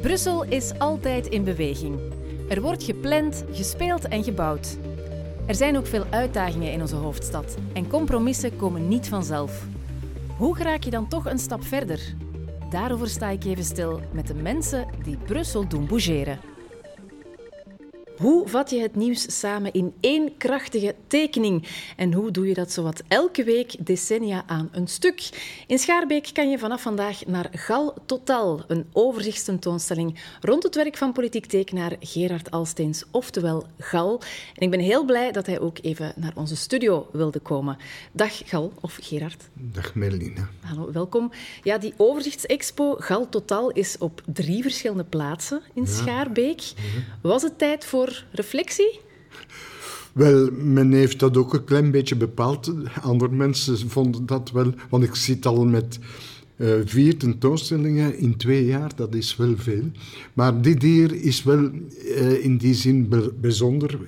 Brussel is altijd in beweging. Er wordt gepland, gespeeld en gebouwd. Er zijn ook veel uitdagingen in onze hoofdstad en compromissen komen niet vanzelf. Hoe raak je dan toch een stap verder? Daarover sta ik even stil met de mensen die Brussel doen bougeren. Hoe vat je het nieuws samen in één krachtige tekening? En hoe doe je dat zowat elke week decennia aan een stuk? In Schaarbeek kan je vanaf vandaag naar Gal Totaal, een overzichtstentoonstelling rond het werk van politiek tekenaar Gerard Alsteens, oftewel Gal. En ik ben heel blij dat hij ook even naar onze studio wilde komen. Dag Gal, of Gerard. Dag Merline. Hallo, welkom. Ja, die overzichtsexpo Gal Totaal is op drie verschillende plaatsen in Schaarbeek. Was het tijd voor reflectie? Wel, men heeft dat ook een klein beetje bepaald. Andere mensen vonden dat wel, want ik zit al met uh, vier tentoonstellingen in twee jaar, dat is wel veel. Maar dit hier is wel uh, in die zin bijzonder.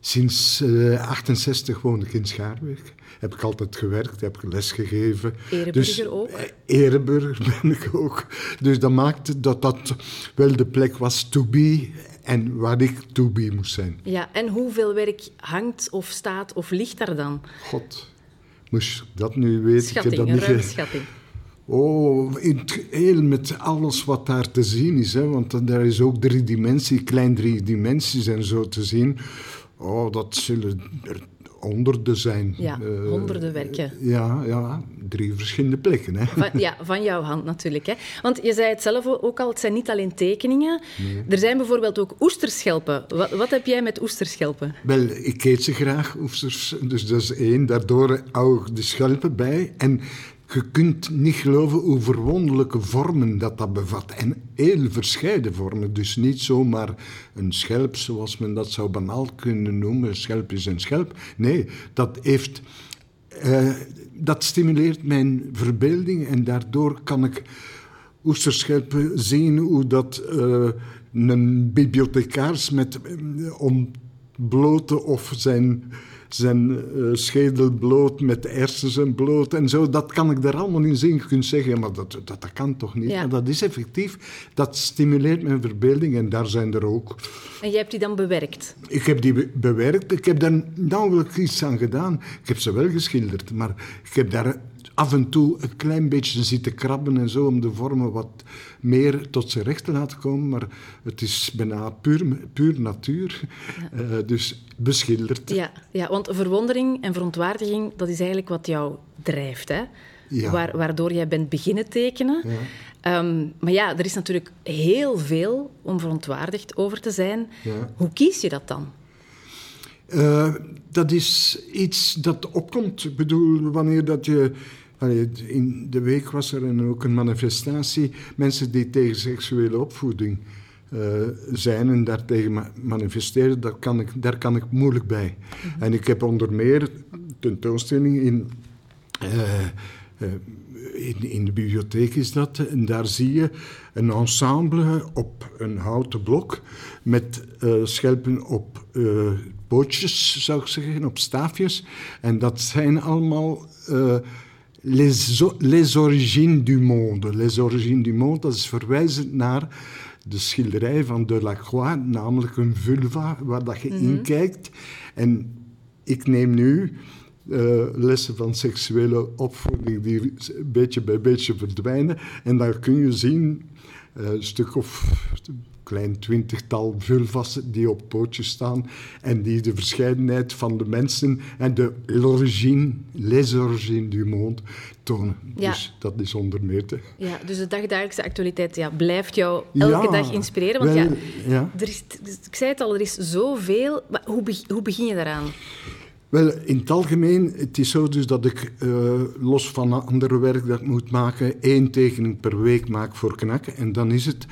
Sinds 1968 uh, woon ik in Schaarweg. Heb ik altijd gewerkt, heb ik lesgegeven. Ereburger dus, ook? Ereburger ben ik ook. Dus dat maakte dat dat wel de plek was to be en waar ik to be moest zijn. Ja, en hoeveel werk hangt of staat of ligt daar dan? God, moest dat nu weten? Schatting, dat een ruimschatting. Oh, in het heel met alles wat daar te zien is. Hè? Want daar is ook drie dimensies, klein drie dimensies en zo te zien. Oh, dat zullen er honderden zijn. Ja, uh, honderden werken. Ja, ja, drie verschillende plekken. Hè. Van, ja, van jouw hand natuurlijk. Hè. Want je zei het zelf ook al, het zijn niet alleen tekeningen. Nee. Er zijn bijvoorbeeld ook oesterschelpen. Wat, wat, heb jij met oesterschelpen? Wel, ik eet ze graag, oesters. Dus dat is één. Daardoor hou ik de schelpen bij. En je kunt niet geloven hoe verwonderlijke vormen dat dat bevat. En heel verscheiden vormen. Dus niet zomaar een schelp zoals men dat zou banaal kunnen noemen. Een schelp is een schelp. Nee, dat heeft... Uh, dat stimuleert mijn verbeelding en daardoor kan ik oesterschelpen zien hoe dat uh, een bibliothecaris met uh, ontblote of zijn zijn uh, schedel bloot met hersens bloot en zo. Dat kan ik daar allemaal in zien. Je kunt zeggen, maar dat, dat, dat kan toch niet? Maar dat is effectief. Dat stimuleert mijn verbeelding en daar zijn er ook. En jij hebt die dan bewerkt? Ik heb die bewerkt. Ik heb daar nauwelijks iets aan gedaan. Ik heb ze wel geschilderd, maar ik heb daar af en toe een klein beetje zitten krabben en zo om de vormen wat meer tot zijn recht te laten komen. Maar het is bijna puur, puur natuur, ja. uh, dus beschilderd. Ja, ja, want verwondering en verontwaardiging, dat is eigenlijk wat jou drijft, hè? Ja. Waar, waardoor jij bent beginnen tekenen. Ja. Um, maar ja, er is natuurlijk heel veel om verontwaardigd over te zijn. Ja. Hoe kies je dat dan? Uh, dat is iets dat opkomt. Ik bedoel, wanneer dat je in de week was er ook een manifestatie. Mensen die tegen seksuele opvoeding uh, zijn en daartegen manifesteren, daar kan ik, daar kan ik moeilijk bij. Mhm. En ik heb onder meer tentoonstelling in, uh, in, in, de bibliotheek is dat. En daar zie je een ensemble op een houten blok met schelpen op bootjes, zou ik zeggen, op staafjes. En dat zijn allemaal les, les origines du monde. Les origines du monde, dat is verwijzend naar de schilderij van Delacroix, namelijk een vulva waar dat je mm -hmm. in kijkt. En ik neem nu uh, lessen van seksuele opvoeding die beetje bij beetje verdwijnen. En daar kun je zien, uh, een stuk of klein twintigtal vulvas die op pootjes staan en die de verscheidenheid van de mensen en de l'origine, les origines du monde tonen. Ja. Dus dat is onder meer te... Ja, dus de dagdagelijkse actualiteit ja, blijft jou elke ja, dag inspireren? Want wel, ja, Er is, ik zei het al, er is zoveel. Maar hoe, hoe begin je daaraan? Wel, in het algemeen, het is zo dus dat ik uh, los van andere werk dat ik moet maken, één tekening per week maak voor knakken. En dan is het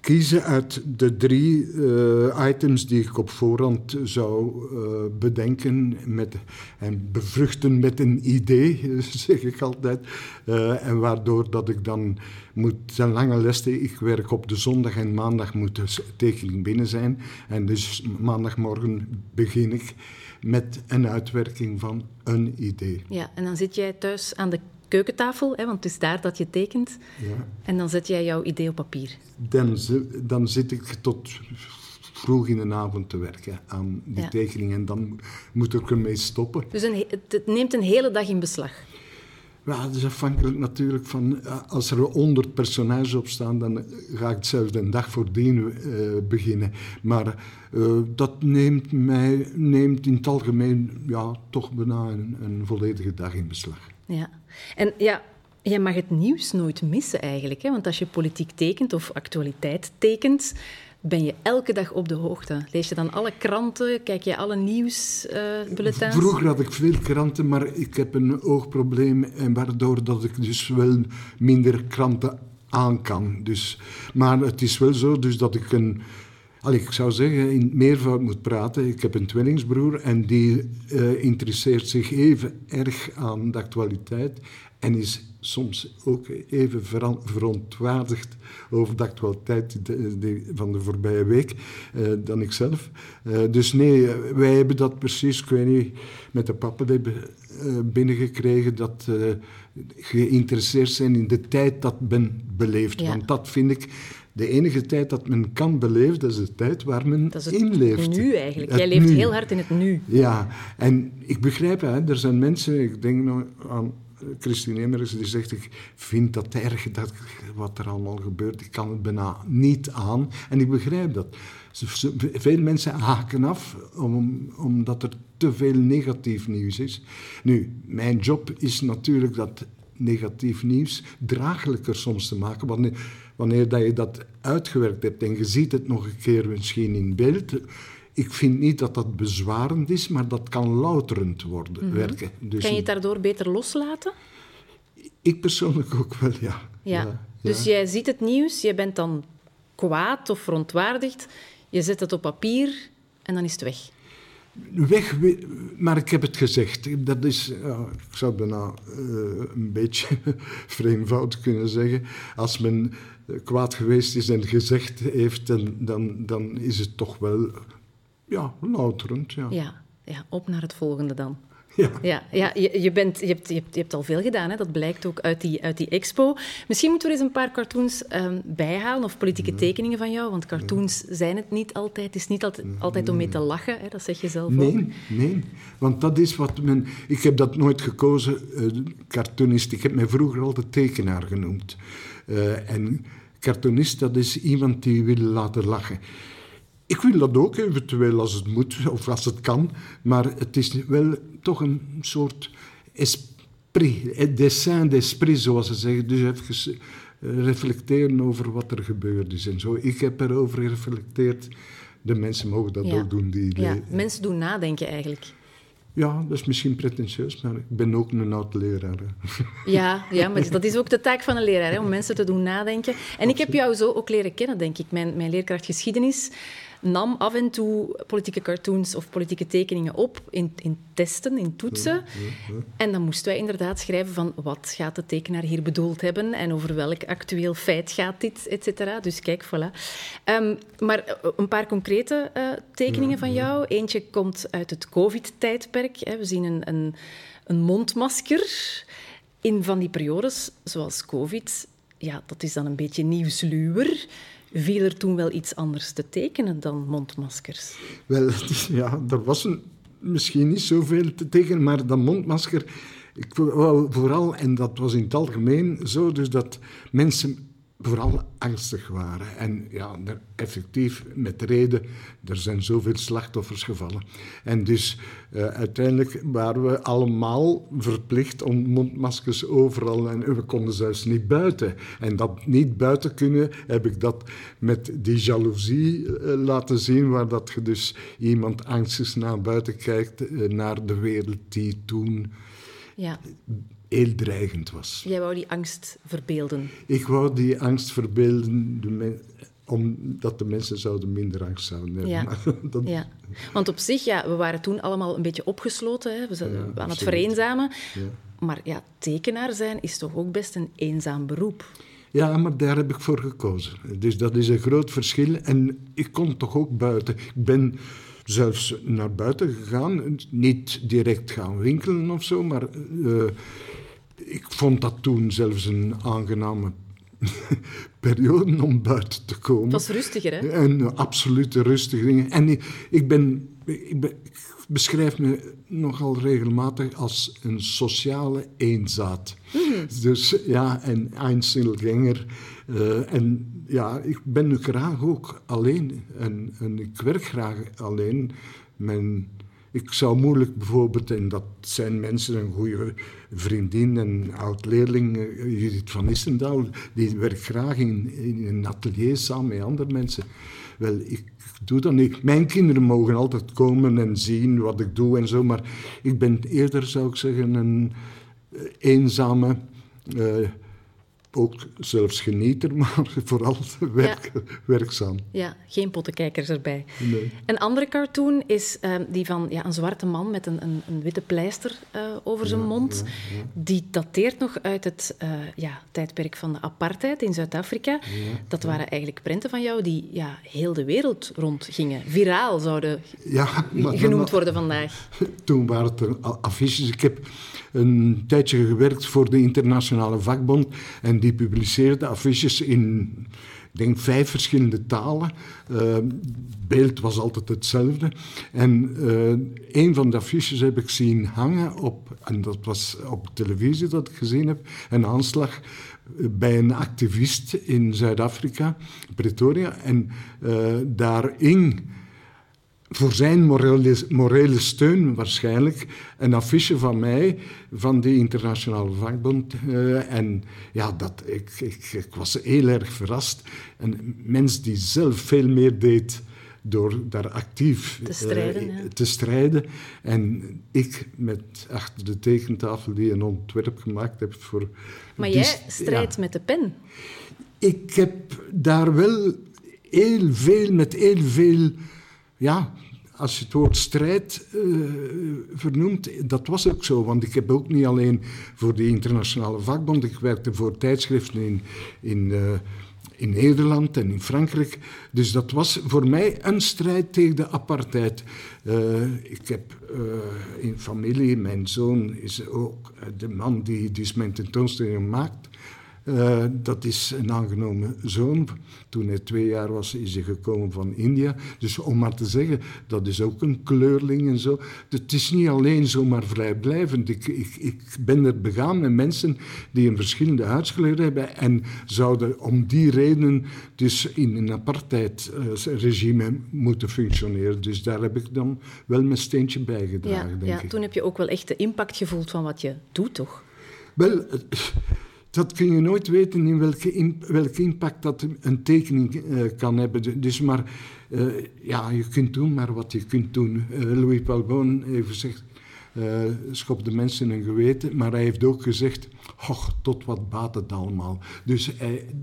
kiezen uit de drie uh, items die ik op voorhand zou uh, bedenken met, en bevruchten met een idee, zeg ik altijd. Uh, en waardoor dat ik dan moet, zijn lange lessen, ik werk op de zondag en maandag moet de tekening binnen zijn. En dus maandagmorgen begin ik met een uitwerking van een idee. Ja, en dan zit jij thuis aan de keukentafel, hè, want het is daar dat je tekent. Ja. En dan zet jij jouw idee op papier. Dan, dan zit ik tot vroeg in de avond te werken aan die Ja. tekening en dan moet ik ermee stoppen. Dus een, he- het, het neemt een hele dag in beslag. Ja, dat is afhankelijk natuurlijk van... eh, Als er honderd personages op staan, dan ga ik zelfs een dag voordien eh beginnen. Maar eh, dat neemt, mij, neemt in het algemeen ja, toch bijna een, een volledige dag in beslag. Ja. En ja, jij mag het nieuws nooit missen eigenlijk. Hè? Want als je politiek tekent of actualiteit tekent, ben je elke dag op de hoogte. Lees je dan alle kranten? Kijk je alle nieuwsbulletins? Vroeger had ik veel kranten, maar ik heb een oogprobleem... En waardoor dat ik dus wel minder kranten aan kan. Dus, maar het is wel zo dus dat ik een... Allee, ik zou zeggen, in meervoud moet praten. Ik heb een tweelingsbroer en die eh, interesseert zich even erg aan de actualiteit en is soms ook even verontwaardigd over de actualiteit van de voorbije week eh, dan ik zelf. Eh, dus nee, eh, wij hebben dat precies, ik weet niet, met de pappen hebben, binnengekregen dat geïnteresseerd zijn in de tijd dat men beleeft. Ja. Want dat vind ik de enige tijd dat men kan beleven, dat is de tijd waar men Dat is het in leeft. nu eigenlijk. Het Jij leeft nu. heel hard in het nu. Ja, en ik begrijp, hè, er zijn mensen, ik denk nou aan Christine Emmers, die zegt, ik vind dat erg, dat, wat er allemaal gebeurt, ik kan het bijna niet aan. En ik begrijp dat. Veel mensen haken af om, omdat er te veel negatief nieuws is. Nu, mijn job is natuurlijk dat negatief nieuws draaglijker soms te maken. Wanneer, wanneer dat je dat uitgewerkt hebt en je ziet het nog een keer misschien in beeld. Ik vind niet dat dat bezwarend is, maar dat kan louterend worden, werken. Dus Mhm. Kan je het daardoor beter loslaten? ik persoonlijk ook wel, ja. Ja. Dus jij ziet het nieuws, je bent dan kwaad of verontwaardigd, je zet het op papier en dan is het weg. Weg, we- maar ik heb het gezegd. Dat is, ja, ik zou bijna eh, een beetje vreemdvoud kunnen zeggen. Als men eh, kwaad geweest is en gezegd heeft, dan, dan, dan is het toch wel ja, louterend. Ja. Ja, ja op naar het volgende dan. Ja. Ja, ja je, je, bent, je, hebt, je, hebt, je hebt al veel gedaan, hè? dat blijkt ook uit die, uit die expo. Misschien moeten we er eens een paar cartoons ehm, bijhalen, of politieke tekeningen van jou, want cartoons zijn het niet altijd. Het is niet altijd, altijd om mee te lachen, hè? dat zeg je zelf ook. Nee, nee. Want dat is wat men... Ik heb dat nooit gekozen, eh, cartoonist. Ik heb mij vroeger altijd tekenaar genoemd. Eh, en cartoonist, dat is iemand die wil laten lachen. Ik wil dat ook, eventueel als het moet of als het kan. Maar het is wel toch een soort esprit, dessin d'esprit, zoals ze zeggen. Dus even reflecteren over wat er gebeurd is en zo. Ik heb erover gereflecteerd. De mensen mogen dat Ja. ook doen die Ja, mensen doen nadenken eigenlijk. ja, dat is misschien pretentieus, maar ik ben ook een oud leraar. hè. Ja, ja, maar dat is ook de taak van een leraar, hè, om mensen te doen nadenken. En ik heb jou zo ook leren kennen, denk ik. Mijn, mijn leerkracht geschiedenis nam af en toe politieke cartoons of politieke tekeningen op in, in testen, in toetsen. En dan moesten wij inderdaad schrijven van wat gaat de tekenaar hier bedoeld hebben en over welk actueel feit gaat dit, et cetera. Dus kijk, voilà. Ehm, maar eh, een paar concrete eh, tekeningen van jou. Eentje komt uit het COVID-tijdperk. hè. We zien een, een, een mondmasker in van die periodes, zoals COVID, ja, dat is dan een beetje nieuwsluwer. Viel er toen wel iets anders te tekenen dan mondmaskers? Wel, ja, er was een, misschien niet zoveel te tekenen, maar dat mondmasker... Ik vooral, en dat was in het algemeen zo, dus dat mensen vooral angstig waren. En ja, er, effectief, met reden, er zijn zoveel slachtoffers gevallen. En dus eh, uiteindelijk waren we allemaal verplicht om mondmaskers overal... En we konden zelfs niet buiten. En dat niet buiten kunnen, heb ik dat met die jaloezie eh, laten zien... waar dat je dus iemand angstig naar buiten kijkt, eh, naar de wereld die toen Ja, heel dreigend was. jij wou die angst verbeelden. Ik wou die angst verbeelden, men- omdat de mensen zouden minder angst zouden hebben. Ja. Dat, Ja. Want op zich, ja, we waren toen allemaal een beetje opgesloten. Hè. We Ja, aan het vereenzamen. Ja. Maar ja, tekenaar zijn is toch ook best een eenzaam beroep. Ja, maar daar heb ik voor gekozen. Dus dat is een groot verschil. En ik kon toch ook buiten. Ik ben zelfs naar buiten gegaan. Niet direct gaan winkelen of zo, maar eh, ik vond dat toen zelfs een aangename periode om buiten te komen. Het was rustiger, hè? Een absolute rustige dingen. En ik, ik ben, ik, ben, ik beschrijf me nogal regelmatig als een sociale eenzaad. Mm. Dus ja, een Einzelgänger. Uh, en ja, ik ben graag ook alleen. En, en ik werk graag alleen. Mijn ik zou moeilijk bijvoorbeeld, en dat zijn mensen, een goede vriendin en oud-leerling, eh, Judith van Issendaal, die werkt graag in, in een atelier samen met andere mensen. Wel, ik doe dat niet. Mijn kinderen mogen altijd komen en zien wat ik doe en zo, maar ik ben eerder, zou ik zeggen, een eh, eenzame. Uh, ook zelfs genieter, maar vooral werk, werkzaam. Ja, geen pottenkijkers erbij. Nee. Een andere cartoon is ehm, die van ja, een zwarte man met een, een, een witte pleister uh, over zijn mond. Die dateert nog uit het uh, ja, tijdperk van de apartheid in Zuid-Afrika. Dat waren eigenlijk prenten van jou die ja, heel de wereld rondgingen. Viraal zouden genoemd worden vandaag. Toen waren het affiches. Ik heb een tijdje gewerkt voor de Internationale Vakbond en die publiceerde affiches in, ik denk, vijf verschillende talen. Uh, beeld was altijd hetzelfde. En uh, een van de affiches heb ik zien hangen op, en dat was op televisie dat ik gezien heb, een aanslag bij een activist in Zuid-Afrika, Pretoria. En daarin voor zijn morele, morele, steun waarschijnlijk een affiche van mij, van die internationale vakbond. Uh, en ja, dat, ik, ik, ik, was heel erg verrast. Een mens die zelf veel meer deed door daar actief te strijden. Uh, te strijden. En ik met achter de tekentafel die een ontwerp gemaakt heb voor... Maar jij strijdt met de pen. Ik heb daar wel heel veel, met heel veel ja, als je het woord strijd uh, vernoemt, dat was ook zo. Want ik heb ook niet alleen voor de internationale vakbond, ik werkte voor tijdschriften in, in, uh, in Nederland en in Frankrijk. Dus dat was voor mij een strijd tegen de apartheid. Uh, ik heb in familie, mijn zoon is ook de man die dus mijn tentoonstelling maakt. Uh, dat is een aangenomen zoon. Toen hij twee jaar was, is hij gekomen van India. Dus om maar te zeggen, dat is ook een kleurling en zo. Het is niet alleen zomaar vrijblijvend. Ik, ik, ik ben er begaan met mensen die een verschillende huidskleur hebben en zouden om die reden dus in een apartheidregime moeten functioneren. Dus daar heb ik dan wel mijn steentje bij gedragen, ja, denk ja, ik. Toen heb je ook wel echt de impact gevoeld van wat je doet, toch? Wel dat kun je nooit weten in welke, welke impact dat een tekening uh, kan hebben. Dus maar, uh, ja, je kunt doen maar wat je kunt doen. Uh, Louis Palbon heeft gezegd, schop de mensen een geweten. Maar hij heeft ook gezegd, och, tot wat baat het allemaal. Dus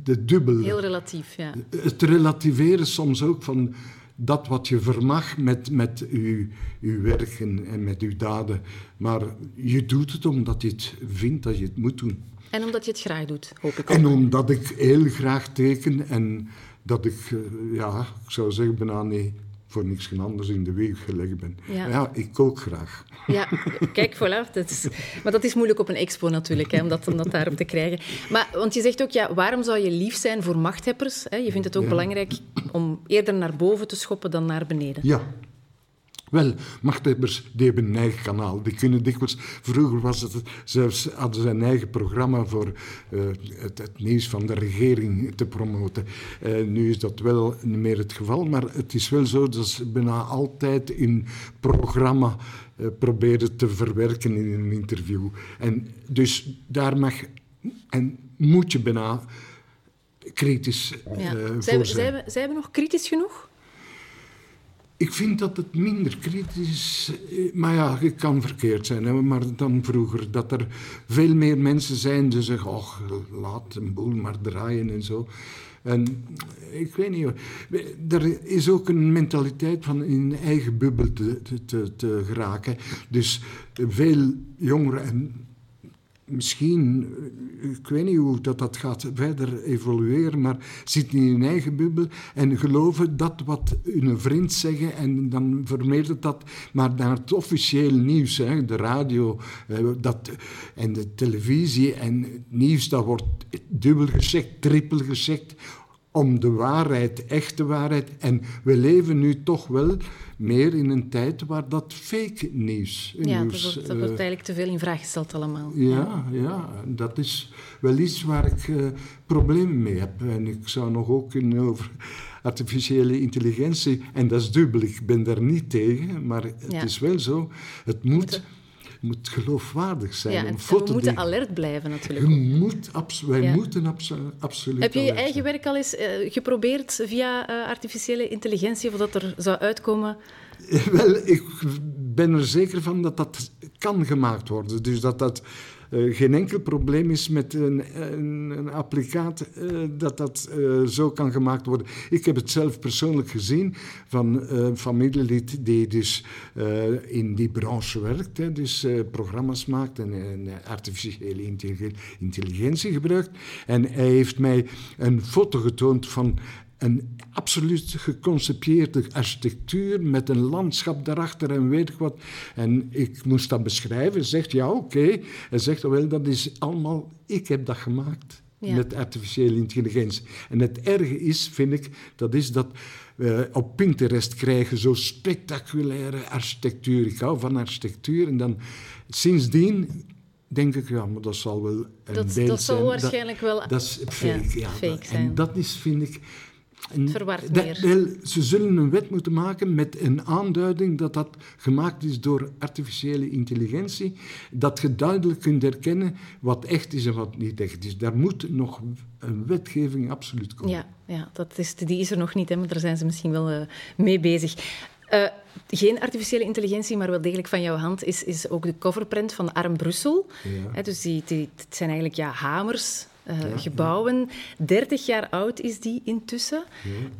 de dubbele... Heel relatief, ja. Het relativeren soms ook van dat wat je vermag met, met uw, uw werk en, en met uw daden. Maar je doet het omdat je het vindt dat je het moet doen. En omdat je het graag doet, hoop ik ook. En omdat ik heel graag teken en dat ik, eh, ja, ik zou zeggen, bijna niet voor niks anders in de weg gelegd ben. Ja. ik kook graag. Ja, kijk, voilà. Dat is, maar dat is moeilijk op een expo natuurlijk, hè, om, dat, om dat daarop te krijgen. Maar, want je zegt ook, ja, waarom zou je lief zijn voor machthebbers? Hè? Je vindt het ook belangrijk om eerder naar boven te schoppen dan naar beneden. Ja, wel, machthebbers die hebben een eigen kanaal. Die kunnen dikwijls... Vroeger was het zelfs, hadden ze een eigen programma voor uh, het, het, nieuws van de regering te promoten. Uh, nu is dat wel niet meer het geval, maar het is wel zo dat ze bijna altijd in programma uh, proberen te verwerken in een interview. En dus daar mag en moet je bijna kritisch ja. voor zijn. Zijn we, zijn we nog kritisch genoeg? Ik vind dat het minder kritisch is. Eh, maar ja, het kan verkeerd zijn. Hè, maar dan vroeger, dat er veel meer mensen zijn die zeggen... Och, laat een boel maar draaien en zo. En ik weet niet... Er is ook een mentaliteit van in eigen bubbel te, te, te geraken. Dus veel jongeren... En misschien, eh, ik weet niet hoe dat, dat gaat verder evolueren, maar zit in hun eigen bubbel en geloven dat wat hun vriend zeggen en dan vermijdt dat maar naar het officieel nieuws, hè, de radio dat, en de televisie en het nieuws, dat wordt dubbel gezegd, trippel gezegd om de waarheid, echte waarheid. En we leven nu toch wel meer in een tijd waar dat fake nieuws... Ja, nieuws, dat wordt, dat wordt eh, eigenlijk te veel in vraag gesteld allemaal. ja, ja, dat is wel iets waar ik eh, problemen mee heb. En ik zou nog ook kunnen over artificiële intelligentie, en dat is dubbel, ik ben daar niet tegen, maar het Ja. is wel zo, het moet, moet geloofwaardig zijn. Ja, om en, en foto we moeten te- alert blijven natuurlijk. Je moet abs- wij Ja. moeten abso- absoluut Heb je je eigen zijn. werk al eens eh, geprobeerd via eh, artificiële intelligentie, of dat er zou uitkomen? Wel, ik ben er zeker van dat dat kan gemaakt worden. Dus dat dat eh, geen enkel probleem is met een, een, een applicaat eh, dat dat eh, zo kan gemaakt worden. Ik heb het zelf persoonlijk gezien van een familielid die dus in die branche werkt, hè, dus programma's maakt en, en artificiële intelligen- intelligentie gebruikt. En hij heeft mij een foto getoond van een absoluut geconcepteerde architectuur met een landschap daarachter en weet ik wat. En ik moest dat beschrijven. Hij zegt, ja, oké. Hij zegt, wel, dat is allemaal... Ik heb dat gemaakt Ja. met artificiële intelligentie. En het erge is, vind ik, dat is dat we op Pinterest krijgen zo spectaculaire architectuur. Ik hou van architectuur. En dan sindsdien denk ik, ja, maar dat zal wel een Dat, beeld dat zal waarschijnlijk wel Dat is fake, ja. fake zijn. En dat is, vind ik... verward meer. ze zullen een wet moeten maken met een aanduiding dat dat gemaakt is door artificiële intelligentie. Dat je duidelijk kunt herkennen wat echt is en wat niet echt is. Daar moet nog een wetgeving absoluut komen. Ja, ja dat is, die is er nog niet, hè, maar daar zijn ze misschien wel eh, mee bezig. Eh, geen artificiële intelligentie, maar wel degelijk van jouw hand, is, is ook de coverprint van Arm Brussel. Ja. Dus die, die, het zijn eigenlijk ja, hamers, eh, gebouwen. 30 jaar oud is die intussen.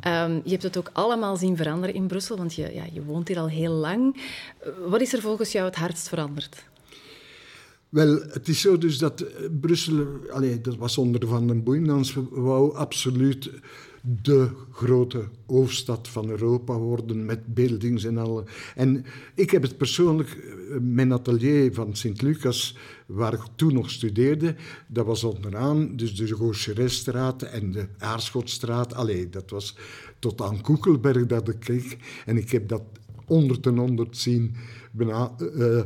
Ehm, je hebt het ook allemaal zien veranderen in Brussel, want je, ja, je woont hier al heel lang. Eh, wat is er volgens jou het hardst veranderd? Wel, het is zo dus dat eh, Brussel, allee, dat was onder Van den Boeynans, wou absoluut de grote hoofdstad van Europa worden met buildings en alle. En ik heb het persoonlijk, eh, mijn atelier van Sint-Lucas, waar ik toen nog studeerde, dat was onderaan, dus de Gauchereststraat en de Aarschotstraat. Allee, dat was tot aan Koekelberg dat ik keek. En ik heb dat honderd en honderd zien. Bijna, eh,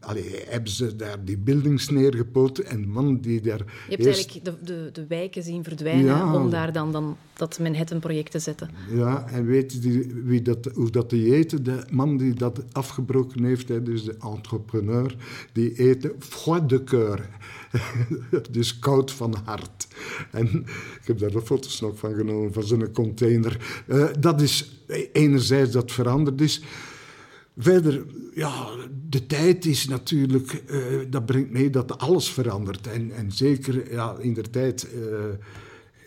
allee, hebben ze daar die buildings neergepoten en de man die daar Je hebt eerst... eigenlijk de, de, de wijken zien verdwijnen Ja. om daar dan, dan dat Manhattan-project te zetten. Ja, en weet je wie dat, hoe dat die heette? De man die dat afgebroken heeft, hè, dus de entrepreneur, die heette froid de cœur. dus koud van hart. En ik heb daar de foto's nog van genomen, van zo'n container. Eh, dat is enerzijds dat veranderd is. Verder, ja, de tijd is natuurlijk, eh, dat brengt mee dat alles verandert. En, en zeker ja, in de tijd eh,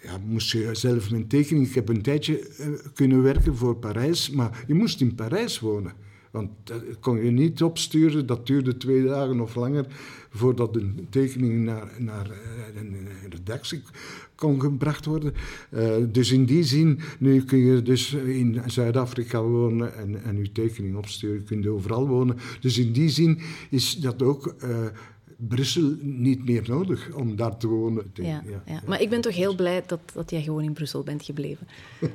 ja, moest je zelf mijn tekening. Ik heb een tijdje eh, kunnen werken voor Parijs, maar je moest in Parijs wonen. Want dat kon je niet opsturen, dat duurde twee dagen of langer voordat een tekening naar, naar eh, een een redactie kon gebracht worden. Eh, dus in die zin, nu kun je dus in Zuid-Afrika wonen en, en je tekening opsturen, je kunt overal wonen. Dus in die zin is dat ook eh, Brussel niet meer nodig om daar te wonen. Ja, ja. Maar ik ben toch heel blij dat, dat jij gewoon in Brussel bent gebleven.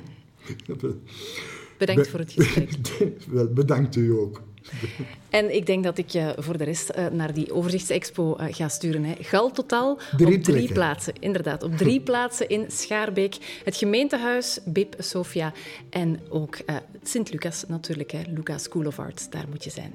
Bedankt Be- voor het gesprek. Wel, bedankt u ook. En ik denk dat ik je voor de rest eh, naar die overzichtsexpo eh, ga sturen. Hè. Gal totaal Drie op drie plekken. plaatsen. Inderdaad, op drie plaatsen in Schaarbeek. Het gemeentehuis, Bib, Sofia en ook eh, Sint-Lucas natuurlijk. Hè. Lucas School of Arts, daar moet je zijn.